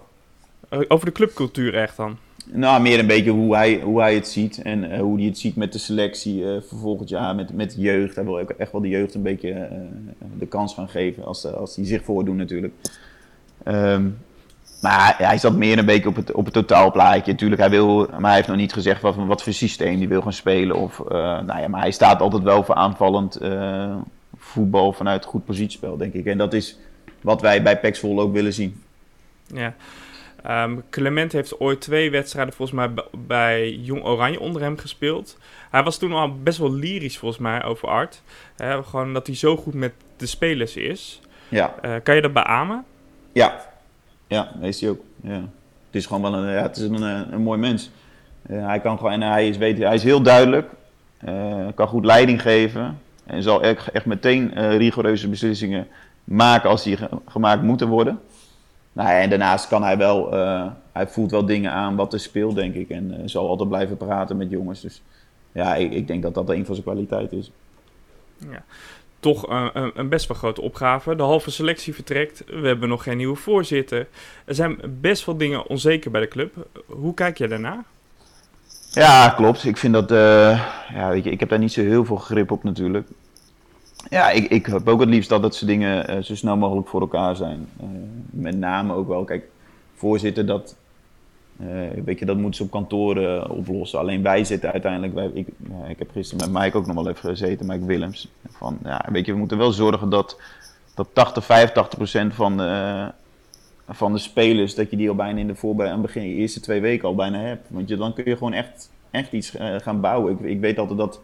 Over de clubcultuur echt dan? Nou, meer een beetje hoe hij, hoe hij het ziet. En eh, hoe hij het ziet met de selectie eh, voor volgend jaar, met, met jeugd. Hij wil echt wel de jeugd een beetje eh, de kans gaan geven als, als die zich voordoen natuurlijk. Ehm, maar hij- hij zat meer een beetje op het, op het totaalplaatje. Natuurlijk, hij wil, maar hij heeft nog niet gezegd wat, wat voor systeem hij wil gaan spelen. Of, nou ja, maar hij staat altijd wel voor aanvallend voetbal vanuit goed positiespel, denk ik. En dat is wat wij bij Zwolle ook willen zien. Ja. Ehm, Clement heeft ooit twee wedstrijden volgens mij bij Jong Oranje onder hem gespeeld. Hij was toen al best wel lyrisch volgens mij over Art. Gewoon dat hij zo goed met de spelers is. Ja. Eh, kan je dat beamen? Ja, ja, dat is hij ook. Ja. Het is gewoon wel een, ja, het is een, eh, een mooi mens. Eh, hij, kan gewoon, en hij, is, weet, hij is heel duidelijk, kan goed leiding geven en zal echt, echt meteen rigoureuze beslissingen maken als die ge- gemaakt moeten worden. Nou, ja, en daarnaast kan hij wel, eh, hij voelt wel dingen aan wat er speelt, denk ik. En eh, zal altijd blijven praten met jongens. Dus ja, ik, ik denk dat dat een van zijn kwaliteiten is. Toch eh, een, een best wel grote opgave. De halve selectie vertrekt. We hebben nog geen nieuwe voorzitter. Er zijn best wel dingen onzeker bij de club. Hoe kijk jij daarna? Ja, klopt. Ik vind dat, ja, weet je, ik heb daar niet zo heel veel grip op natuurlijk. Ja, ik, ik heb ook het liefst dat dat soort dingen eh, zo snel mogelijk voor elkaar zijn. Eh, met name ook wel, kijk, voorzitter, dat, eh, weet je, dat moeten ze op kantoor eh, oplossen. Alleen wij zitten uiteindelijk, wij, ik, ik heb gisteren met Mike ook nog wel even gezeten, Mike Willems. Van, ja, weet je, we moeten wel zorgen dat, dat 80, 85 procent van de, van de spelers, dat je die al bijna in de voorbereiding, begin, eerste twee weken al bijna hebt. Want je, dan kun je gewoon echt, echt iets gaan bouwen. Ik, ik weet altijd dat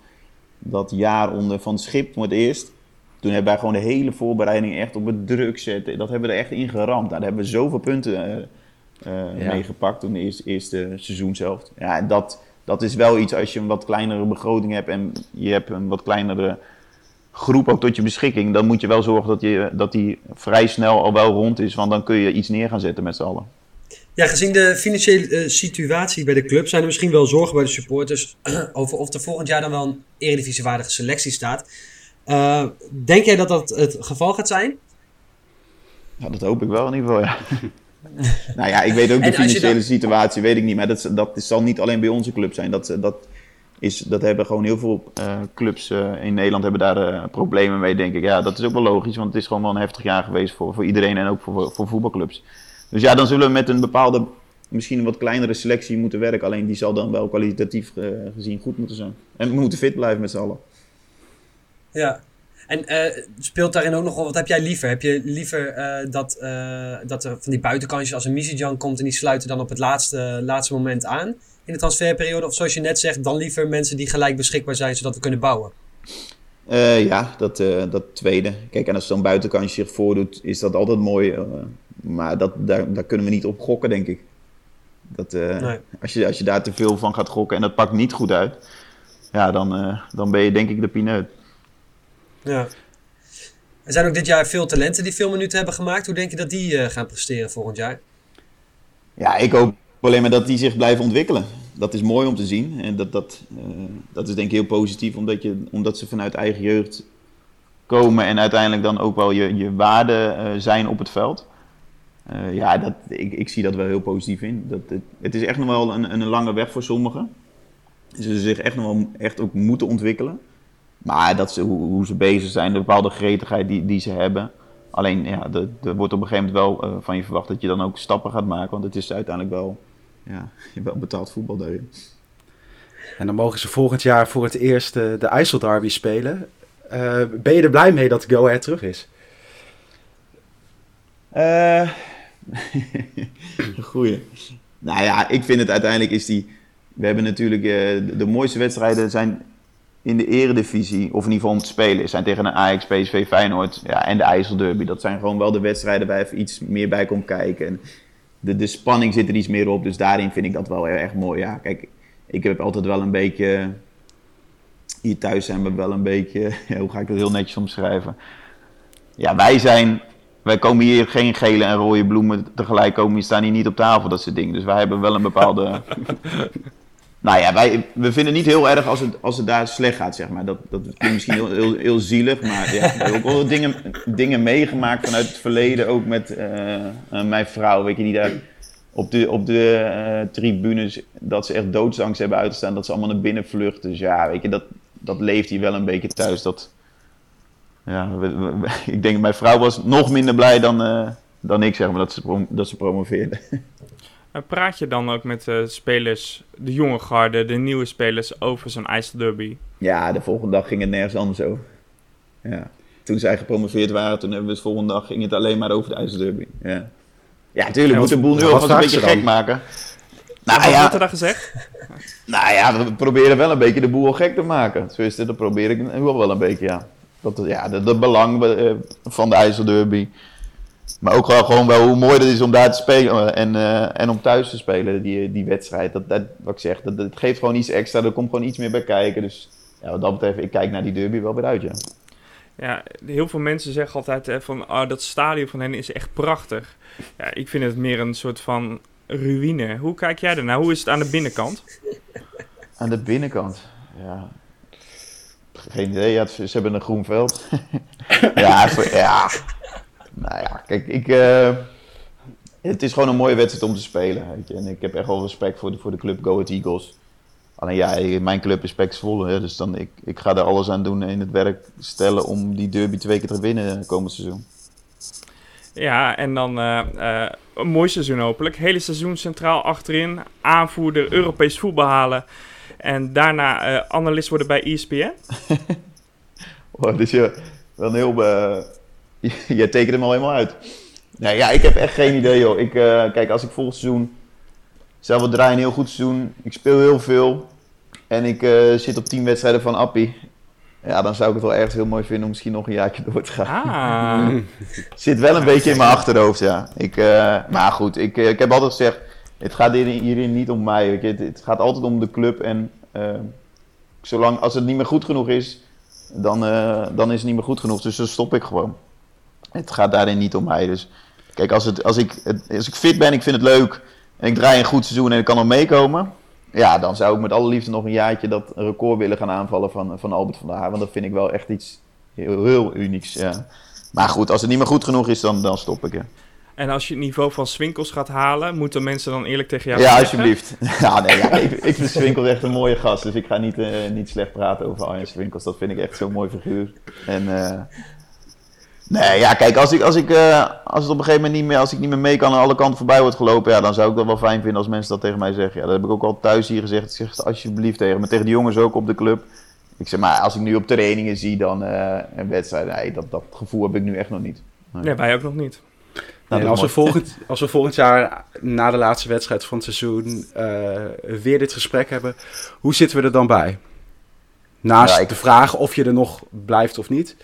dat jaar onder Van Schip voor het eerst, Toen hebben wij gewoon de hele voorbereiding echt op het druk zetten. Dat hebben we er echt in geramd. Nou, daar hebben we zoveel punten uh, uh, Ja. meegepakt toen de eerste, eerste seizoen zelf. Ja, en dat, dat is wel iets als je een wat kleinere begroting hebt en je hebt een wat kleinere groep ook tot je beschikking. Dan moet je wel zorgen dat, je, dat die vrij snel al wel rond is, want dan kun je iets neer gaan zetten met z'n allen. Ja, gezien de financiële eh, situatie bij de club zijn er misschien wel zorgen bij de supporters *clears throat* over of er volgend jaar dan wel een eredivisiewaardige selectie staat. Eh, denk jij dat dat het geval gaat zijn? Ja, dat hoop ik wel in ieder geval, ja. *laughs* nou ja, ik weet ook de financiële dan- situatie, weet ik niet. Maar dat, dat zal niet alleen bij onze club zijn. Dat, dat, is, dat hebben gewoon heel veel eh, clubs in Nederland hebben daar problemen mee, denk ik. Ja, dat is ook wel logisch, want het is gewoon wel een heftig jaar geweest voor, voor iedereen en ook voor, voor voetbalclubs. Dus ja, dan zullen we met een bepaalde, misschien een wat kleinere selectie moeten werken. Alleen die zal dan wel kwalitatief eh, gezien goed moeten zijn. En we moeten fit blijven met z'n allen. Ja. En eh, speelt daarin ook nog wel, wat heb jij liever? Heb je liever eh, dat, dat er van die buitenkansjes als een Misijan komt en die sluiten dan op het laatste, laatste moment aan in de transferperiode? Of zoals je net zegt, dan liever mensen die gelijk beschikbaar zijn zodat we kunnen bouwen? Ja, dat, dat tweede. Kijk, en als zo'n buitenkansje zich voordoet, is dat altijd mooi. Maar dat, daar, daar kunnen we niet op gokken, denk ik. Dat, eh, Nee. als, je, als je daar te veel van gaat gokken en dat pakt niet goed uit, ja, dan, eh, dan ben je denk ik de pineut. Ja. Er zijn ook dit jaar veel talenten die veel minuten hebben gemaakt. Hoe denk je dat die eh, gaan presteren volgend jaar? Ja, ik hoop alleen maar dat die zich blijven ontwikkelen. Dat is mooi om te zien. En dat, dat, dat is denk ik heel positief, omdat, je, omdat ze vanuit eigen jeugd komen en uiteindelijk dan ook wel je, je waarde zijn op het veld. Eh, ja, dat, ik, ik zie dat wel heel positief in. Dat, het, het is echt nog wel een, een lange weg voor sommigen. Ze zullen zich echt nog wel echt ook moeten ontwikkelen. Maar dat ze, hoe, hoe ze bezig zijn, de bepaalde gretigheid die, die ze hebben. Alleen, ja, er wordt op een gegeven moment wel eh, van je verwacht dat je dan ook stappen gaat maken. Want het is uiteindelijk wel, ja, *laughs* wel betaald voetbal daarin. En dan mogen ze volgend jaar voor het eerst eh, de IJsselderby spelen. Ben je er blij mee dat Go Ahead terug is? Eh *laughs* goeie. Nou ja, ik vind het uiteindelijk is die... We hebben natuurlijk... eh, de, de mooiste wedstrijden zijn in de eredivisie, of in ieder geval om te spelen, zijn tegen een Ajax, PSV, Feyenoord ja, en de IJsselderby. Dat zijn gewoon wel de wedstrijden waar even iets meer bij komt kijken. En de, de spanning zit er iets meer op, dus daarin vind ik dat wel heel erg mooi. Ja, kijk, ik heb altijd wel een beetje... Hier thuis zijn we wel een beetje... *laughs* Hoe ga ik dat heel netjes omschrijven? Ja, wij zijn wij komen hier geen gele en rode bloemen tegelijk komen. Die staan hier niet op tafel, dat soort dingen. Dus wij hebben wel een bepaalde. *laughs* nou ja, wij, we vinden het niet heel erg als het, als het daar slecht gaat, zeg maar. Dat, dat klinkt misschien heel, heel, heel zielig. Maar ja, we hebben ook wel dingen, dingen meegemaakt vanuit het verleden. Ook met eh, eh, mijn vrouw, weet je, die daar op de, op de eh, tribunes. dat ze echt doodsangst hebben uitgestaan. Dat ze allemaal naar binnen vluchten. Dus ja, weet je, dat, dat leeft hier wel een beetje thuis. Dat, ja, we- we- we- *laughs* ik denk mijn vrouw was nog minder blij dan, eh, dan ik, zeg maar, dat ze, prom- dat ze promoveerde. *laughs* En praat je dan ook met eh, spelers, de jonge garde, de nieuwe spelers, over zo'n IJsselderby? Ja, de volgende dag ging het nergens anders over. Ja. Toen zij gepromoveerd waren, toen hebben we de volgende dag ging het alleen maar over de IJsselderby. Ja, ja tuurlijk, En moet de wat- boel nu wat alvast een beetje dan? gek maken. Wat Nou wordt er daar gezegd? *laughs* nou ja, we proberen wel een beetje de boel gek te maken. Tenminste, dat probeer ik nu wel wel een beetje, ja. Dat, ja, de, de belang eh, van de IJsselderby. Maar ook wel gewoon wel hoe mooi het is om daar te spelen en, eh, en om thuis te spelen, die, die wedstrijd. Dat, dat, wat ik zeg, dat, dat geeft gewoon iets extra, er komt gewoon iets meer bij kijken. Dus ja, wat dat betreft, ik kijk naar die derby wel weer uit, ja. Ja, heel veel mensen zeggen altijd hè, van oh, dat stadion van hen is echt prachtig. Ja, ik vind het meer een soort van ruïne. Hoe kijk jij ernaar? Hoe is het aan de binnenkant? Aan de binnenkant, ja. Geen idee, ze hebben een groen veld. *laughs* ja, ja. Nou ja, kijk, ik... eh, het is gewoon een mooie wedstrijd om te spelen, weet je. En ik heb echt wel respect voor de, voor de club Go Ahead Eagles. Alleen ja, mijn club is Pax dus dan, ik, ik ga er alles aan doen in het werk stellen om die derby twee keer te winnen komend seizoen. Ja, en dan eh, eh, een mooi seizoen hopelijk. Hele seizoen centraal achterin. Aanvoerder, Europees voetbal halen. En daarna eh, analist worden bij ESPN. *laughs* Oh, dus je, wel een heel... eh, *laughs* jij tekent hem al helemaal uit. Nee, ja, ik heb echt geen idee, joh. Ik, eh, kijk, als ik volgend seizoen... Zelf we draaien een heel goed seizoen. Ik speel heel veel. En ik zit op 10 wedstrijden van Appie. Ja, dan zou ik het wel ergens heel mooi vinden om misschien nog een jaartje door te gaan. Ah, *laughs* Zit wel een beetje in mijn achterhoofd, ja. Ik, maar goed, ik, ik heb altijd gezegd, het gaat hierin, niet om mij. Het, gaat altijd om de club. En eh, zolang, als het niet meer goed genoeg is, dan, eh, dan is het niet meer goed genoeg. Dus dan stop ik gewoon. Het gaat daarin niet om mij. Dus kijk, als, het, als, ik, als ik fit ben, ik vind het leuk en ik draai een goed seizoen en ik kan nog meekomen. Ja, dan zou ik met alle liefde nog een jaartje dat record willen gaan aanvallen van, van Albert van der Haar. Want dat vind ik wel echt iets heel, unieks. Ja. Maar goed, als het niet meer goed genoeg is, dan, dan stop ik. Ja, en als je het niveau van Swinkels gaat halen, moeten mensen dan eerlijk tegen jou ja zeggen? alsjeblieft. *laughs* Ja, nee, ja, ik, ik vind Swinkels echt een mooie gast. Dus ik ga niet, eh, niet slecht praten over Arjen Swinkels. Dat vind ik echt zo'n mooi figuur. En eh, nee, ja, kijk, als, ik, als, ik, eh, als het op een gegeven moment niet meer, als ik niet meer mee kan en alle kanten voorbij wordt gelopen, ja, dan zou ik dat wel fijn vinden als mensen dat tegen mij zeggen. Ja, dat heb ik ook al thuis hier gezegd. Zeg het alsjeblieft tegen me, tegen de jongens ook op de club. Ik zeg, maar als ik nu op trainingen zie dan een wedstrijd, nee, dat, dat gevoel heb ik nu echt nog niet. Nee, wij ook nog niet. Nou, en als we, *laughs* volgend, als we volgend jaar na de laatste wedstrijd van het seizoen eh, weer dit gesprek hebben, hoe zitten we er dan bij? Naast Ja, ik- de vraag of je er nog blijft of niet.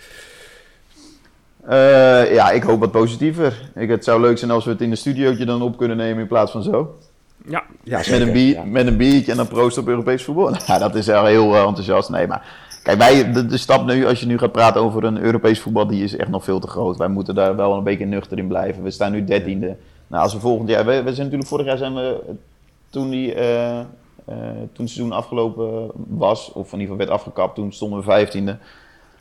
Eh, ja, ik hoop wat positiever. Ik, het zou leuk zijn als we het in een studiootje dan op kunnen nemen in plaats van zo. Ja, Ja, Met zeker, een, bier, ja. met een biertje en dan proost op Europees voetbal. Ja, *laughs* dat is wel heel eh, enthousiast. Nee, maar kijk, wij, de, de stap nu, als je nu gaat praten over een Europees voetbal, die is echt nog veel te groot. Wij moeten daar wel een beetje nuchter in blijven. We staan nu dertiende. Nou, als we volgend jaar, we, we zijn natuurlijk vorig jaar zijn we, toen die, eh, eh, toen het seizoen afgelopen was, of in ieder geval werd afgekapt, toen stonden we vijftiende.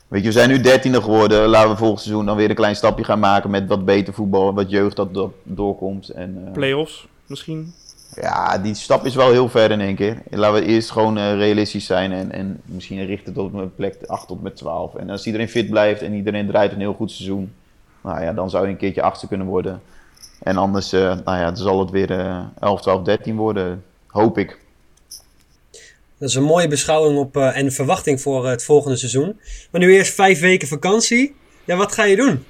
Weet je, we zijn nu dertiende geworden. Laten we volgend seizoen dan weer een klein stapje gaan maken met wat beter voetbal, wat jeugd dat, dat doorkomt. En, eh, play-offs misschien. Ja, die stap is wel heel ver in één keer. Laten we eerst gewoon eh, realistisch zijn en, en misschien richten tot een plek 8 tot met 12. En als iedereen fit blijft en iedereen draait een heel goed seizoen, nou ja, dan zou je een keertje achtste kunnen worden. En anders, eh, nou ja, dan zal het weer eh 11, 12, 13 worden, hoop ik. Dat is een mooie beschouwing op, eh, en verwachting voor het volgende seizoen. Maar nu eerst vijf weken vakantie. Ja, wat ga je doen?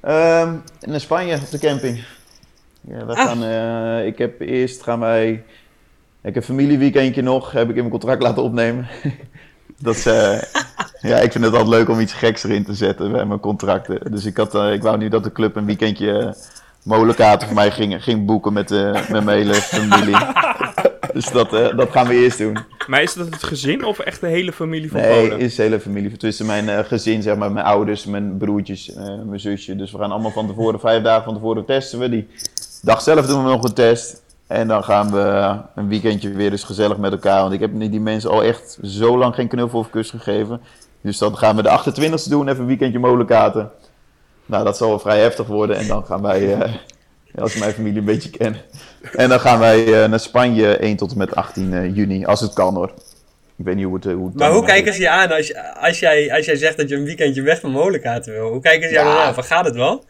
Ehm in Spanje op de camping. Ja, we Ah. gaan, eh, ik heb eerst gaan wij. Ik heb een familieweekendje nog, heb ik in mijn contract laten opnemen. *laughs* dat is, eh, *laughs* ja, ik vind het altijd leuk om iets geks erin te zetten bij mijn contracten. Dus ik, had, eh, ik wou nu dat de club een weekendje molenkaarten voor mij ging, ging boeken met, eh, met mijn hele familie. *laughs* dus dat, eh, dat gaan we eerst doen. Maar is dat het gezin of echt de hele familie van Nee, Polen? is de hele familie. Tussen mijn eh, gezin, zeg maar, mijn ouders, mijn broertjes, eh, mijn zusje. Dus we gaan allemaal van tevoren, vijf dagen van tevoren testen we. Die dag zelf doen we nog een test. En dan gaan we een weekendje weer eens gezellig met elkaar. Want ik heb die mensen al echt zo lang geen knuffel of kus gegeven. Dus dan gaan we de 28e doen, even een weekendje molenkaten. Nou, dat zal wel vrij heftig worden. En dan gaan wij, eh, als je mijn familie een beetje kent. En dan gaan wij eh, naar Spanje 1 tot en met 18 eh, juni, als het kan hoor. Ik weet niet hoe het, hoe het Maar hoe kijken ze je aan als, je- als, jij, als jij zegt dat je een weekendje weg van molenkaarten wil? Hoe kijken ze jou Ja. dan aan? Van gaat het wel?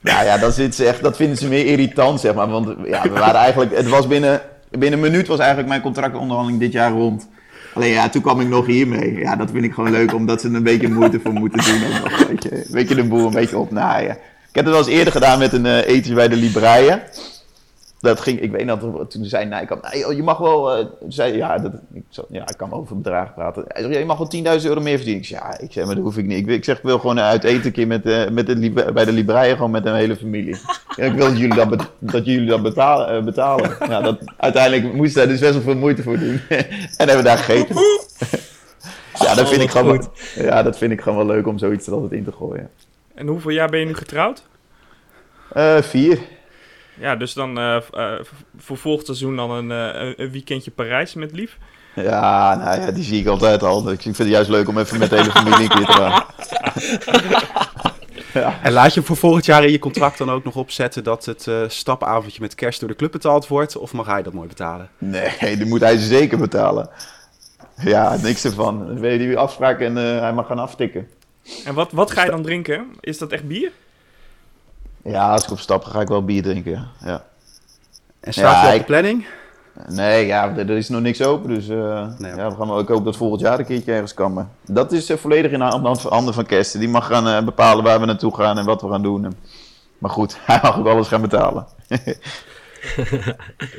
Nou ja, dat, zit ze echt, dat vinden ze meer irritant, zeg maar. Want ja, we waren eigenlijk, het was binnen, binnen een minuut was eigenlijk mijn contractonderhandeling dit jaar rond. Alleen ja, toen kwam ik nog hiermee. Ja, dat vind ik gewoon leuk, omdat ze er een beetje moeite voor moeten doen. Om nog beetje, een beetje de boel een beetje opnaaien. Ik heb het wel eens eerder gedaan met een eh, etentje bij de Libreien. Dat ging, ik weet dat toen zei Nijkamp, joh, je mag wel, eh, zei, ja, dat, ik, zo- ja, ik kan over bedragen praten. Hij zei, ja, je mag wel 10.000 euro meer verdienen. Ik zei, ja, ik zeg, maar dat hoef ik niet. Ik, zeg, ik wil gewoon uit eten een keer met, eh, met de, bij de Libreien, gewoon met een hele familie. En ik wil dat jullie dat, dat, jullie dat betalen. eh, betalen. Ja, dat, uiteindelijk moest hij dus best wel veel moeite voor doen. *laughs* en hebben we daar gegeten. *laughs* ja, dat vind ik gewoon, wel- ja, dat vind ik gewoon wel leuk om zoiets er altijd in te gooien. En hoeveel jaar ben je nu getrouwd? Vier. Ja, dus dan eh, v- eh, voor volgend seizoen dan een, eh, een- een weekendje Parijs met Lief. Ja, nou ja, die zie ik altijd al. Ik vind het juist leuk om even met de hele familie een keer te gaan. *laughs* En laat je voor volgend jaar in je contract dan ook nog opzetten dat het eh, stapavondje met kerst door de club betaald wordt? Of mag hij dat mooi betalen? Nee, die moet hij zeker betalen. Ja, niks ervan. Dan weet je die afspraak en eh, hij mag gaan aftikken. En wat, wat ga je dan drinken? Is dat echt bier? Ja, als ik op stap ga, ga ik wel bier drinken. ja. Ja. En staat Ja, op ik- de planning? Nee, ja, er, is nog niks open. Dus eh, Nee, ja, we gaan, wel- ik hoop dat volgend jaar een keertje ergens kan. Maar dat is eh, volledig in de hand- handen van Kersten. Die mag gaan eh, bepalen waar we naartoe gaan en wat we gaan doen. En- Maar goed, *laughs* hij mag ook alles gaan betalen. *laughs*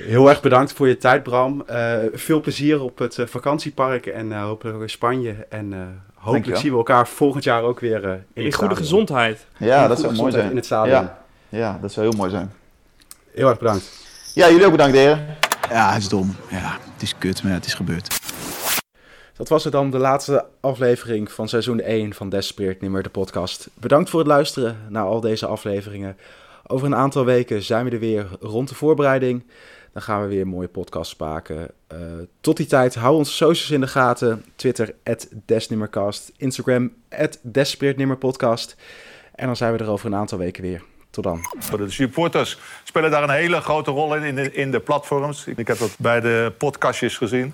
Heel erg bedankt voor je tijd, Bram. Eh, veel plezier op het vakantiepark en eh, hopelijk ook in Spanje. En eh, Hopelijk zien we elkaar volgend jaar ook weer eh, in, In het goede stadion. gezondheid. Ja, In dat zou mooi zijn. In het stadion. Ja. ja, dat zou heel mooi zijn. Heel erg bedankt. Ja, jullie ook bedankt, heren. Ja, het is dom. Ja, het is kut, maar het is gebeurd. Dat was het dan, de laatste aflevering van seizoen 1 van Desperate Nimmer, de podcast. Bedankt voor het luisteren naar al deze afleveringen. Over een aantal weken zijn we er weer rond de voorbereiding. Dan gaan we weer mooie podcast maken. Eh, tot die tijd, hou onze socials in de gaten. Twitter, Desnimmercast. Instagram, Desperate En dan zijn we er over een aantal weken weer. Tot dan. De supporters spelen daar een hele grote rol in, in de, in de platforms. Ik heb dat bij de podcastjes gezien.